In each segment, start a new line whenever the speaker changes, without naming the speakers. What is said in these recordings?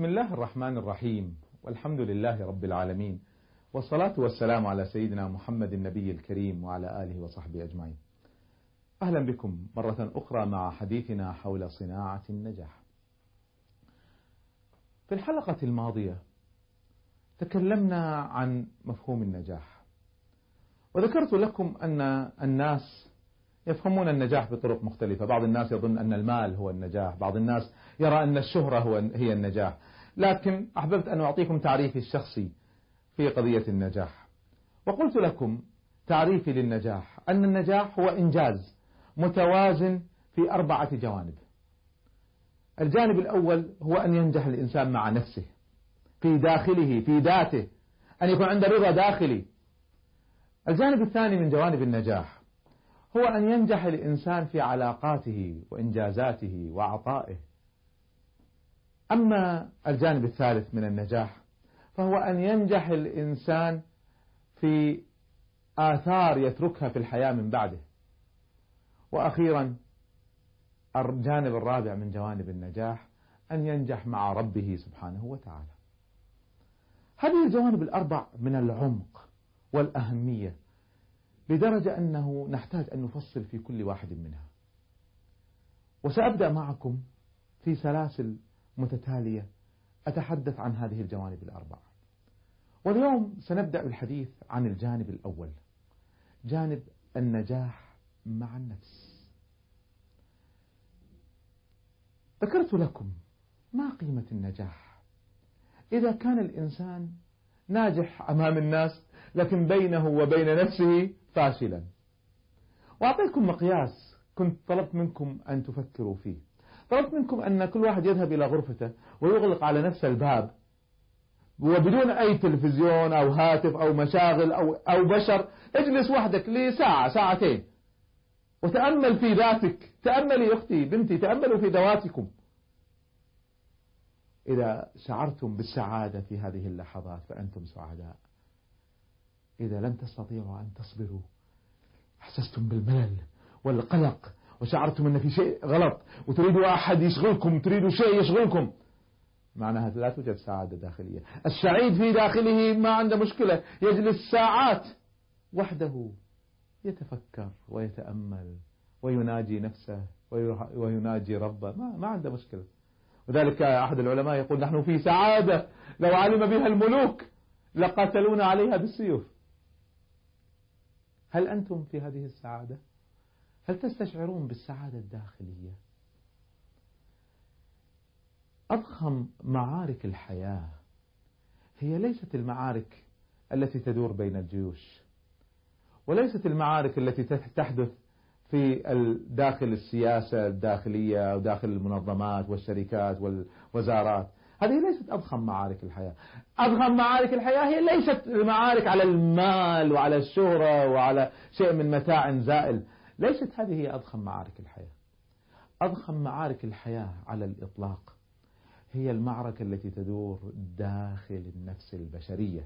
بسم الله الرحمن الرحيم. والحمد لله رب العالمين. والصلاة والسلام على سيدنا محمد النبي الكريم وعلى آله وصحبه أجمعين. أهلا بكم مرة أخرى مع حديثنا حول صناعة النجاح. في الحلقة الماضية تكلمنا عن مفهوم النجاح. وذكرت لكم أن الناس يفهمون النجاح بطرق مختلفة. بعض الناس يظن أن المال هو النجاح. بعض الناس يرى أن الشهرة هو هي النجاح. لكن أحببت أن أعطيكم تعريفي الشخصي في قضية النجاح. وقلت لكم تعريفي للنجاح. أن النجاح هو إنجاز متوازن في أربعة جوانب. الجانب الأول هو أن ينجح الإنسان مع نفسه في داخله في ذاته أن يكون عنده رضا داخلي. الجانب الثاني من جوانب النجاح هو أن ينجح الإنسان في علاقاته وإنجازاته وعطائه. أما الجانب الثالث من النجاح فهو أن ينجح الإنسان في آثار يتركها في الحياة من بعده. وأخيرا الجانب الرابع من جوانب النجاح أن ينجح مع ربه سبحانه وتعالى. هذه الجوانب الأربع من العمق والأهمية. لدرجة أنه نحتاج أن نفصل في كل واحد منها. وسأبدأ معكم في سلاسل متتالية أتحدث عن هذه الجوانب الأربعة. واليوم سنبدأ بالحديث عن الجانب الأول جانب النجاح مع النفس. ذكرت لكم ما قيمة النجاح. إذا كان الإنسان ناجح أمام الناس لكن بينه وبين نفسه فاشلا. وأعطيكم مقياس كنت طلبت منكم أن تفكروا فيه. طلبت منكم أن كل واحد يذهب إلى غرفته ويغلق على نفسه الباب. وبدون أي تلفزيون أو هاتف أو مشاغل أو, أو بشر اجلس وحدك لساعة ساعتين. وتأمل في ذاتك. تأملي أختي بنتي تأملوا في ذواتكم. إذا شعرتم بالسعادة في هذه اللحظات فأنتم سعداء. إذا لم تستطيعوا أن تصبروا. أحسستم بالملل والقلق وشعرتم أن في شيء غلط وتريدوا أحد يشغلكم تريدوا شيء يشغلكم. معناها لا توجد سعادة داخلية. السعيد في داخله ما عنده مشكلة يجلس ساعات وحده يتفكر ويتأمل ويناجي نفسه ويناجي ربه. ما, ما عنده مشكلة. وذلك أحد العلماء يقول نحن في سعادة. لو علم بها الملوك لقاتلونا عليها بالسيوف. هل أنتم في هذه السعادة؟ هل تستشعرون بالسعادة الداخلية؟ أضخم معارك الحياة هي ليست المعارك التي تدور بين الجيوش وليست المعارك التي تحدث في داخل السياسة الداخلية أو داخل المنظمات والشركات والوزارات هذه ليست أضخم معارك الحياة. أضخم معارك الحياة هي ليست المعارك على المال وعلى الشهرة وعلى شيء من متاع زائل. ليست هذه هي أضخم معارك الحياة. أضخم معارك الحياة على الإطلاق هي المعركة التي تدور داخل النفس البشرية.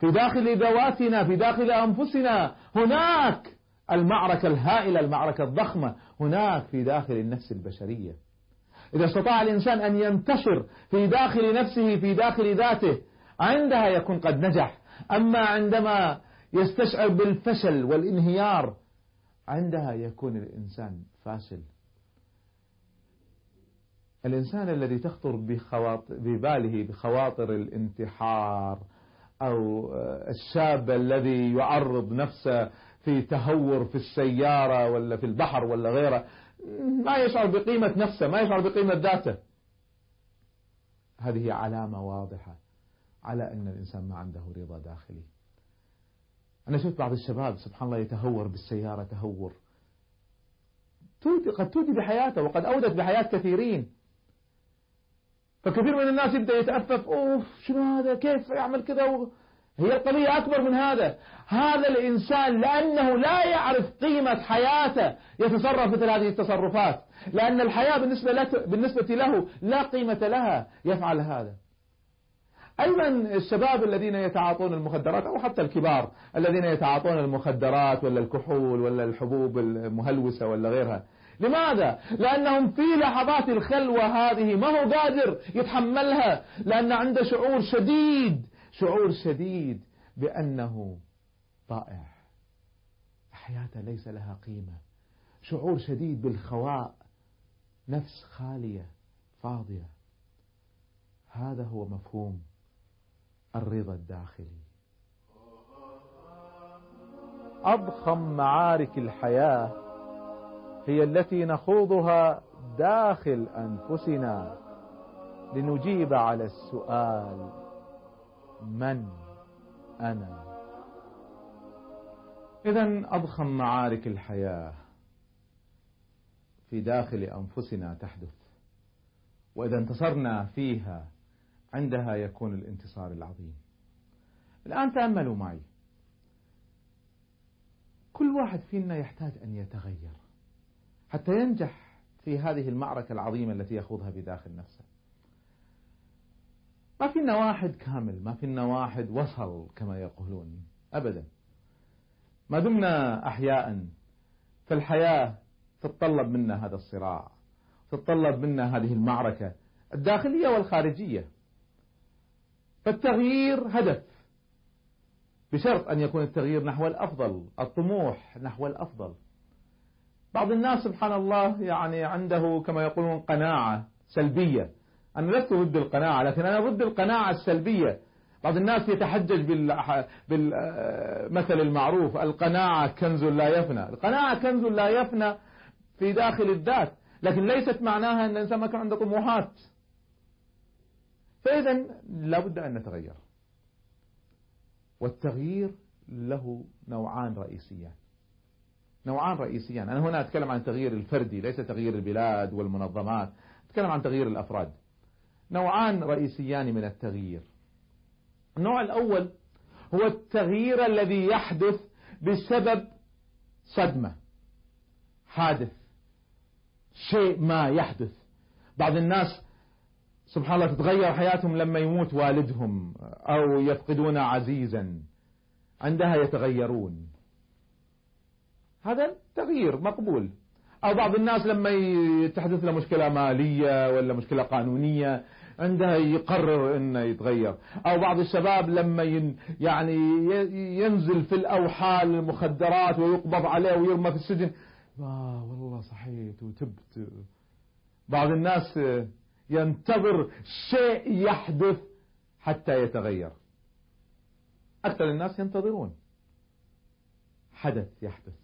في داخل ذواتنا في داخل أنفسنا هناك المعركة الهائلة المعركة الضخمة هناك في داخل النفس البشرية. إذا استطاع الإنسان أن ينتشر في داخل نفسه في داخل ذاته عندها يكون قد نجح. أما عندما يستشعر بالفشل والانهيار عندها يكون الإنسان فاشل. الإنسان الذي تخطر بباله بخواطر الانتحار أو الشاب الذي يعرض نفسه في تهور في السيارة ولا في البحر ولا غيره ما يشعر بقيمة نفسه ما يشعر بقيمة ذاته. هذه علامة واضحة على أن الإنسان ما عنده رضا داخلي. أنا شفت بعض الشباب سبحان الله يتهور بالسيارة تهور. قد تودي بحياته وقد أودت بحياة كثيرين. فكثير من الناس يبدأ يتأفف أوف شنو هذا؟ كيف يعمل كذا. هي القضية أكبر من هذا. هذا الإنسان لأنه لا يعرف قيمة حياته يتصرف مثل هذه التصرفات. لأن الحياة بالنسبة, بالنسبة له لا قيمة لها يفعل هذا. أيضا الشباب الذين يتعاطون المخدرات أو حتى الكبار الذين يتعاطون المخدرات ولا الكحول ولا الحبوب المهلوسة ولا غيرها. لماذا؟ لأنهم في لحظات الخلوة هذه ما هو قادر يتحملها. لأن عنده شعور شديد شعور شديد بأنه طائع. حياته ليس لها قيمة. شعور شديد بالخواء. نفس خالية فاضية. هذا هو مفهوم الرضا الداخلي. أضخم معارك الحياة هي التي نخوضها داخل أنفسنا. لنجيب على السؤال من أنا؟ إذا أضخم معارك الحياة في داخل أنفسنا تحدث وإذا انتصرنا فيها عندها يكون الانتصار العظيم. الآن تأملوا معي. كل واحد فينا يحتاج أن يتغير حتى ينجح في هذه المعركة العظيمة التي يخوضها بداخل نفسه. ما فينا واحد كامل ما فينا واحد وصل كما يقولون أبدا. ما دمنا أحياء فالحياة تتطلب منا هذا الصراع تتطلب منا هذه المعركة الداخلية والخارجية. فالتغيير هدف بشرط أن يكون التغيير نحو الأفضل الطموح نحو الأفضل. بعض الناس سبحان الله يعني عنده كما يقولون قناعة سلبية. أنا لست ضد القناعة لكن أنا ضد القناعة السلبية. بعض الناس يتحجج بالمثل المعروف القناعة كنز لا يفنى. القناعة كنز لا يفنى في داخل الذات لكن ليست معناها أن الإنسان ما كان عنده طموحات. فإذا لابد أن نتغير. والتغيير له نوعان رئيسيان. نوعان رئيسيان. أنا هنا أتكلم عن التغيير الفردي ليس تغيير البلاد والمنظمات. أتكلم عن تغيير الأفراد. نوعان رئيسيان من التغيير. النوع الأول هو التغيير الذي يحدث بسبب صدمة حادث شيء ما يحدث. بعض الناس سبحان الله تتغير حياتهم لما يموت والدهم أو يفقدون عزيزا. عندها يتغيرون. هذا تغيير مقبول. أو بعض الناس لما تحدث له مشكلة مالية ولا مشكلة قانونية عندها يقرر إنه يتغير. أو بعض الشباب لما ين يعني ينزل في الأوحال المخدرات ويقبض عليه ويرمى في السجن. آه والله صحيت وتبت. بعض الناس ينتظر شيء يحدث حتى يتغير. أكثر الناس ينتظرون حدث يحدث.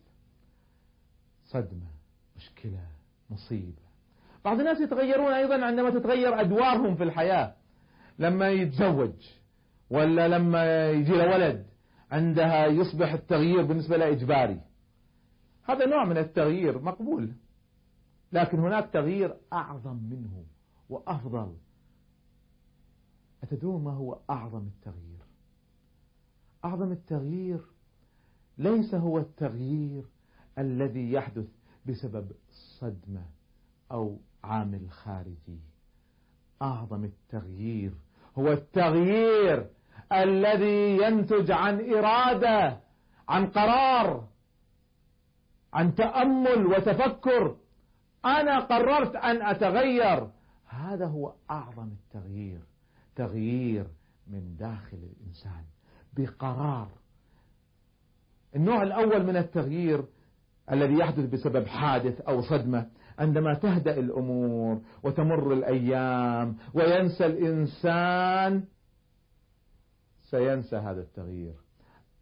صدمة. مشكلة مصيبة. بعض الناس يتغيرون أيضا عندما تتغير أدوارهم في الحياة. لما يتزوج ولا لما يجي له ولد عندها يصبح التغيير بالنسبة له إجباري. هذا نوع من التغيير مقبول. لكن هناك تغيير أعظم منه وأفضل. أتدرون ما هو أعظم التغيير؟ أعظم التغيير ليس هو التغيير الذي يحدث بسبب صدمة أو عامل خارجي. أعظم التغيير هو التغيير الذي ينتج عن إرادة عن قرار عن تأمل وتفكر. أنا قررت أن أتغير. هذا هو أعظم التغيير. تغيير من داخل الإنسان بقرار. النوع الأول من التغيير الذي يحدث بسبب حادث أو صدمة عندما تهدأ الأمور وتمر الأيام وينسى الإنسان سينسى هذا التغيير.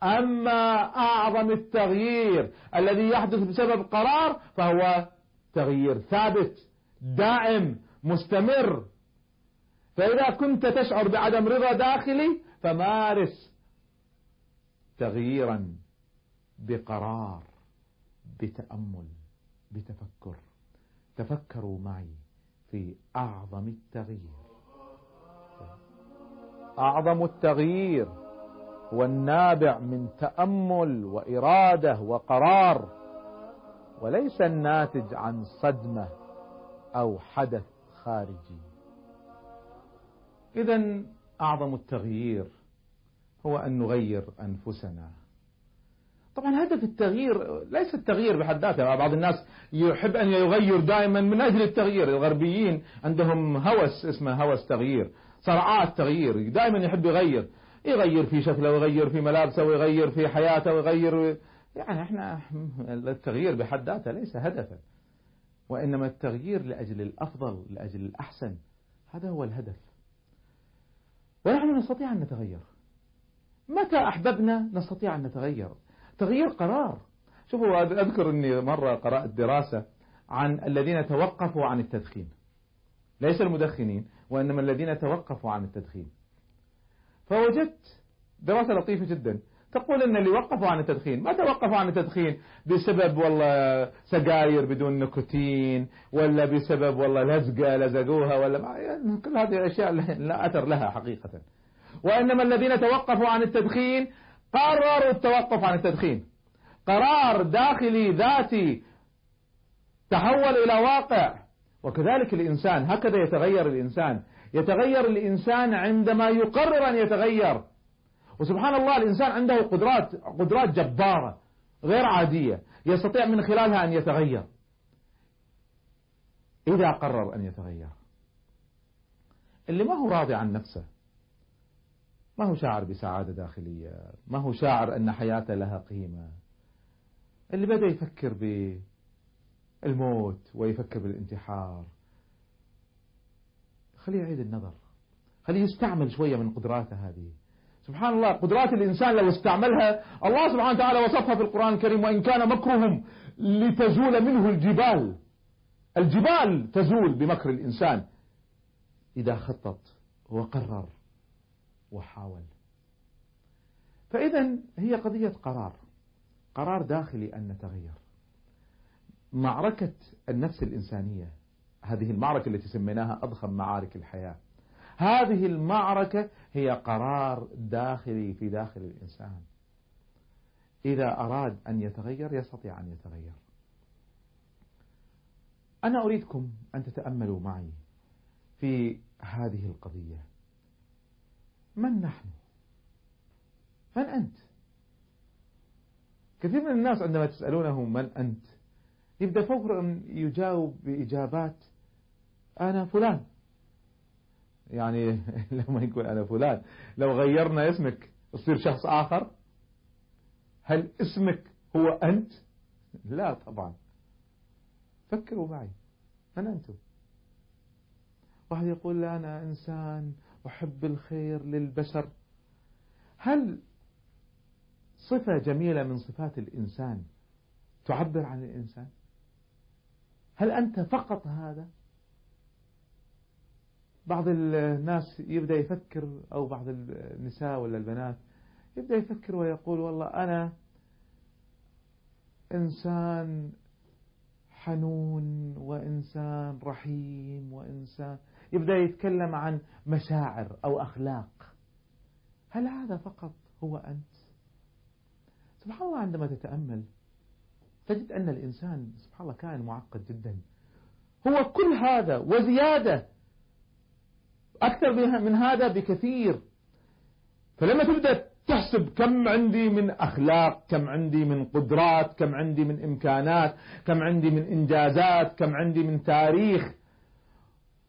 أما أعظم التغيير الذي يحدث بسبب قرار فهو تغيير ثابت دائم مستمر. فإذا كنت تشعر بعدم رضا داخلي فمارس تغييرا بقرار. بتأمل بتفكر. تفكروا معي في أعظم التغيير. أعظم التغيير هو النابع من تأمل وإرادة وقرار وليس الناتج عن صدمة أو حدث خارجي. إذا أعظم التغيير هو أن نغير أنفسنا. طبعا هدف التغيير ليس التغيير بحد ذاته بعض الناس يحب أن يغير دائما من أجل التغيير. الغربيين عندهم هوس اسمه هوس تغيير صرعات تغيير دائما يحب يغير يغير في شكله ويغير في ملابسه ويغير في حياته ويغير يعني إحنا التغيير بحد ذاته ليس هدفا وإنما التغيير لأجل الأفضل لأجل الأحسن. هذا هو الهدف. ونحن نستطيع أن نتغير. متى أحببنا نستطيع أن نتغير؟ تغيير قرار. شوفوا أذكر أني مرة قرأت دراسة عن الذين توقفوا عن التدخين. ليس المدخنين وإنما الذين توقفوا عن التدخين. فوجدت دراسة لطيفة جدا. تقول إن اللي وقفوا عن التدخين ما توقفوا عن التدخين بسبب والله سجاير بدون نيكوتين ولا بسبب والله لزقة لزقوها ولا يعني كل هذه الأشياء لا أثر لها حقيقة. وإنما الذين توقفوا عن التدخين قرروا التوقف عن التدخين. قرار داخلي ذاتي تحول إلى واقع. وكذلك الإنسان هكذا يتغير الإنسان. يتغير الإنسان عندما يقرر أن يتغير. وسبحان الله الإنسان عنده قدرات قدرات جبارة غير عادية يستطيع من خلالها أن يتغير. إذا قرر أن يتغير. اللي ما هو راضي عن نفسه. ما هو شاعر بسعادة داخلية؟ ما هو شاعر أن حياته لها قيمة؟ اللي بدأ يفكر بالموت ويفكر بالانتحار. خليه يعيد النظر. خليه يستعمل شوية من قدراته هذه. سبحان الله قدرات الإنسان لو استعملها الله سبحانه وتعالى وصفها في القرآن الكريم وإن كان مكرهم لتزول منه الجبال. الجبال تزول بمكر الإنسان. إذا خطط وقرر وحاول. فإذا هي قضية قرار. قرار داخلي أن نتغير. معركة النفس الإنسانية هذه المعركة التي سميناها أضخم معارك الحياة. هذه المعركة هي قرار داخلي في داخل الإنسان. إذا أراد أن يتغير يستطيع أن يتغير. أنا أريدكم أن تتأملوا معي في هذه القضية. من نحن؟ من أنت؟ كثير من الناس عندما تسألونه من أنت يبدأ فور أن يجاوب بإجابات أنا فلان. يعني لما يقول أنا فلان لو غيرنا اسمك تصير شخص آخر؟ هل اسمك هو أنت؟ لا طبعا. فكروا معي من أنتم؟ واحد يقول أنا إنسان أحب الخير للبشر. هل صفة جميلة من صفات الإنسان تعبر عن الإنسان؟ هل أنت فقط هذا؟ بعض الناس يبدأ يفكر أو بعض النساء ولا البنات يبدأ يفكر ويقول والله أنا إنسان حنون وإنسان رحيم وإنسان يبدأ يتكلم عن مشاعر أو أخلاق. هل هذا فقط هو أنت؟ سبحان الله عندما تتأمل تجد أن الإنسان سبحان الله كائن معقد جدا. هو كل هذا وزيادة أكثر من هذا بكثير. فلما تبدأ تحسب كم عندي من أخلاق كم عندي من قدرات كم عندي من إمكانات كم عندي من إنجازات كم عندي من تاريخ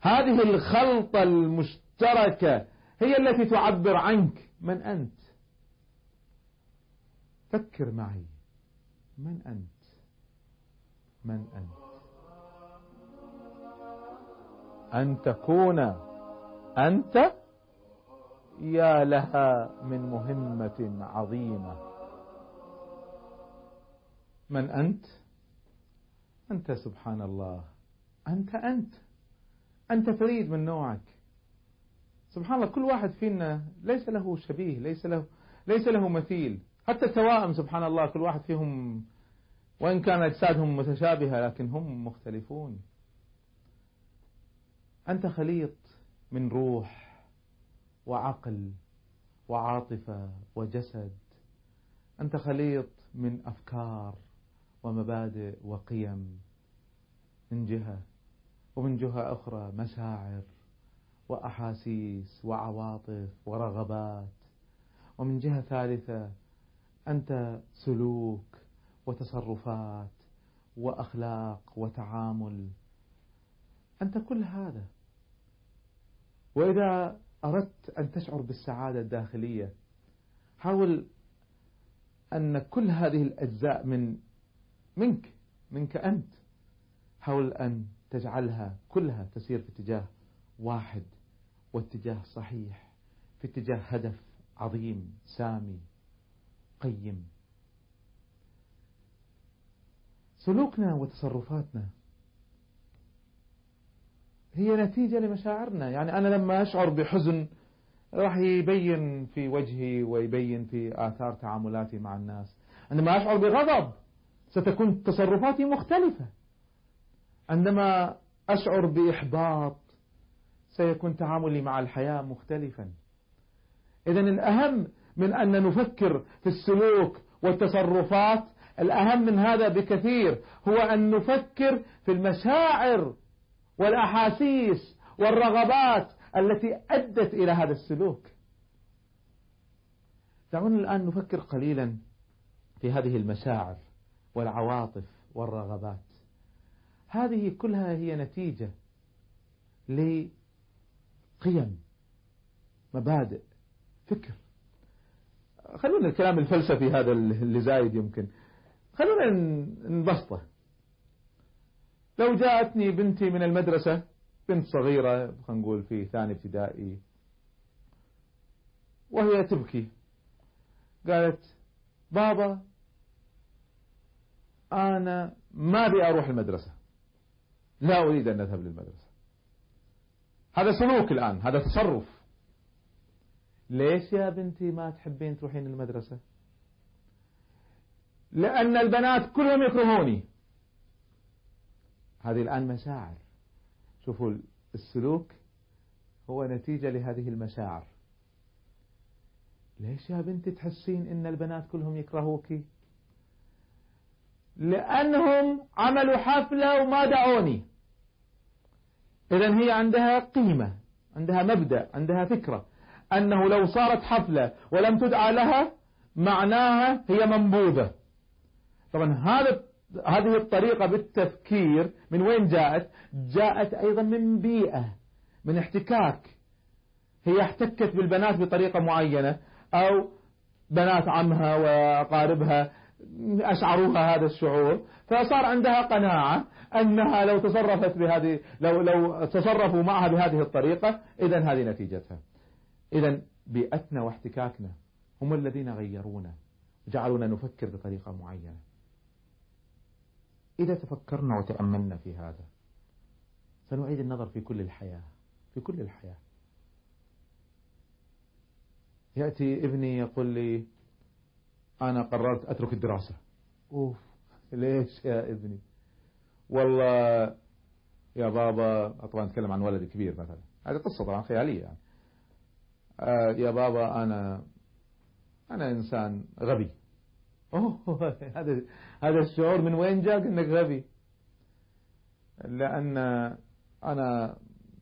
هذه الخلطة المشتركة هي التي تعبر عنك. من أنت؟ فكر معي. من أنت؟ من أنت؟ أن تكون أنت يا لها من مهمة عظيمة. من أنت؟ أنت سبحان الله. أنت أنت. أنت فريد من نوعك. سبحان الله كل واحد فينا ليس له شبيه ليس له ليس له مثيل. حتى التوائم سبحان الله كل واحد فيهم وإن كان أجسادهم متشابهة لكن هم مختلفون. أنت خليط من روح وعقل وعاطفة وجسد. أنت خليط من أفكار ومبادئ وقيم من جهة. ومن جهة أخرى مشاعر وأحاسيس وعواطف ورغبات. ومن جهة ثالثة أنت سلوك وتصرفات وأخلاق وتعامل. أنت كل هذا. وإذا أردت أن تشعر بالسعادة الداخلية حاول أن كل هذه الأجزاء من منك منك أنت. حاول أن تجعلها كلها تسير في اتجاه واحد واتجاه صحيح في اتجاه هدف عظيم سامي قيم. سلوكنا وتصرفاتنا هي نتيجة لمشاعرنا. يعني أنا لما أشعر بحزن راح يبين في وجهي ويبين في آثار تعاملاتي مع الناس. عندما أشعر بغضب ستكون تصرفاتي مختلفة. عندما أشعر بإحباط سيكون تعاملي مع الحياة مختلفا. إذا الأهم من أن نفكر في السلوك والتصرفات الأهم من هذا بكثير هو أن نفكر في المشاعر والأحاسيس والرغبات التي أدت إلى هذا السلوك. دعونا الآن نفكر قليلا في هذه المشاعر والعواطف والرغبات. هذه كلها هي نتيجة لقيم مبادئ فكر. خلونا الكلام الفلسفي هذا اللي زايد يمكن. خلونا نبسطه. لو جاءتني بنتي من المدرسة بنت صغيرة خلينا نقول في ثاني ابتدائي وهي تبكي. قالت بابا أنا ما أبي أروح المدرسة. لا أريد أن أذهب للمدرسة. هذا سلوك الآن هذا تصرف. ليش يا بنتي ما تحبين تروحين المدرسة؟ لأن البنات كلهم يكرهوني. هذه الآن مشاعر. شوفوا السلوك هو نتيجة لهذه المشاعر. ليش يا بنتي تحسين إن البنات كلهم يكرهوك؟ لأنهم عملوا حفلة وما دعوني. إذا هي عندها قيمة عندها مبدأ عندها فكرة. أنه لو صارت حفلة ولم تدعى لها معناها هي منبوذة. طبعا هذا هذه الطريقة بالتفكير من وين جاءت؟ جاءت أيضا من بيئة من احتكاك. هي احتكت بالبنات بطريقة معينة أو بنات عمها وأقاربها. أشعروها هذا الشعور فصار عندها قناعة أنها لو تصرفت بهذه لو لو تصرفوا معها بهذه الطريقة إذا هذه نتيجتها. إذا بيئتنا واحتكاكنا هم الذين غيرونا جعلونا نفكر بطريقة معينة. إذا تفكرنا وتأملنا في هذا سنعيد النظر في كل الحياة في كل الحياة. يأتي ابني يقول لي أنا قررت أترك الدراسة. أوف. ليش يا ابني؟ والله يا بابا طبعا أتكلم عن ولدي كبير مثلا. هذه قصة طبعا خيالية يعني. آه يا بابا أنا أنا إنسان غبي. أوه هذا هذا الشعور من وين جاك إنك غبي؟ لأن أنا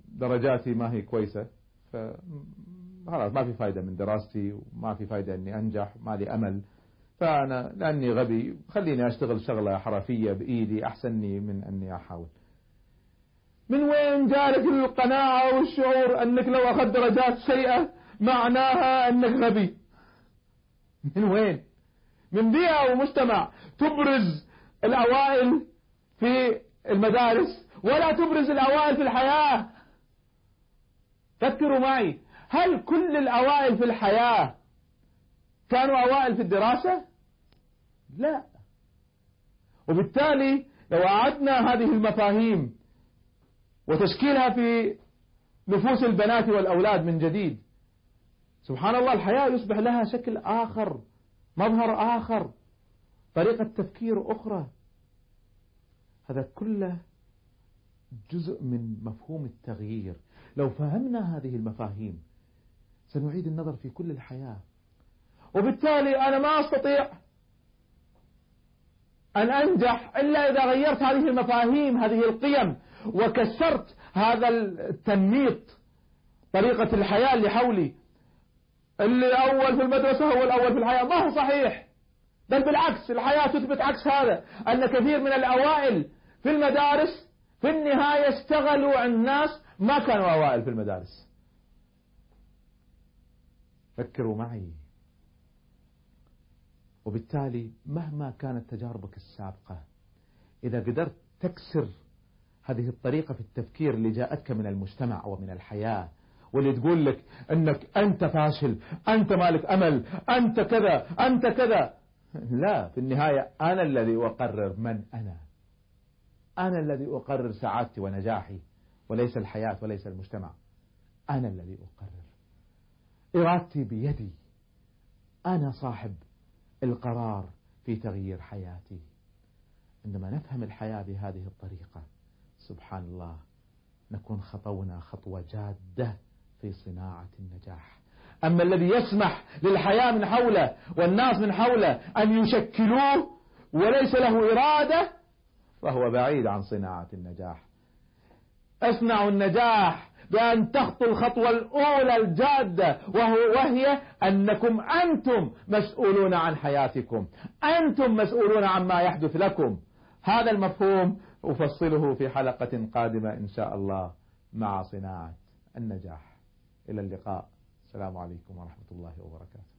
درجاتي ما هي كويسة ف خلاص ما في فايدة من دراستي وما في فايدة إني أنجح ما لي أمل. فأنا لأني غبي خليني أشتغل شغلة حرفية بإيدي أحسنني من أني أحاول. من وين جالك القناعة والشعور أنك لو أخذت درجات سيئة معناها أنك غبي؟ من وين؟ من بيئة ومجتمع تبرز الأوائل في المدارس ولا تبرز الأوائل في الحياة؟ فكروا معي هل كل الأوائل في الحياة كانوا أوائل في الدراسة؟ لا. وبالتالي لو أعدنا هذه المفاهيم وتشكيلها في نفوس البنات والأولاد من جديد سبحان الله الحياة يصبح لها شكل آخر مظهر آخر طريقة تفكير أخرى. هذا كله جزء من مفهوم التغيير. لو فهمنا هذه المفاهيم سنعيد النظر في كل الحياة. وبالتالي أنا ما أستطيع أن أنجح إلا إذا غيرت هذه المفاهيم هذه القيم وكسرت هذا التنميط طريقة الحياة اللي حولي. اللي أول في المدرسة هو الأول في الحياة. ما هو صحيح. بل بالعكس الحياة تثبت عكس هذا. أن كثير من الأوائل في المدارس في النهاية اشتغلوا عند ناس ما كانوا أوائل في المدارس. فكروا معي. وبالتالي مهما كانت تجاربك السابقة إذا قدرت تكسر هذه الطريقة في التفكير اللي جاءتك من المجتمع ومن الحياة واللي تقول لك أنك أنت فاشل أنت مالك أمل أنت كذا أنت كذا. لا في النهاية أنا الذي أقرر من أنا. أنا الذي أقرر سعادتي ونجاحي وليس الحياة وليس المجتمع. أنا الذي أقرر. إرادتي بيدي. أنا صاحب القرار في تغيير حياتي. عندما نفهم الحياة بهذه الطريقة سبحان الله نكون خطونا خطوة جادة في صناعة النجاح. أما الذي يسمح للحياة من حوله والناس من حوله أن يشكلوه وليس له إرادة فهو بعيد عن صناعة النجاح. اصنعوا النجاح بأن تخطوا الخطوة الأولى الجادة وهو وهي أنكم أنتم مسؤولون عن حياتكم. أنتم مسؤولون عما يحدث لكم. هذا المفهوم أفصله في حلقة قادمة إن شاء الله مع صناعة النجاح. إلى اللقاء. السلام عليكم ورحمة الله وبركاته.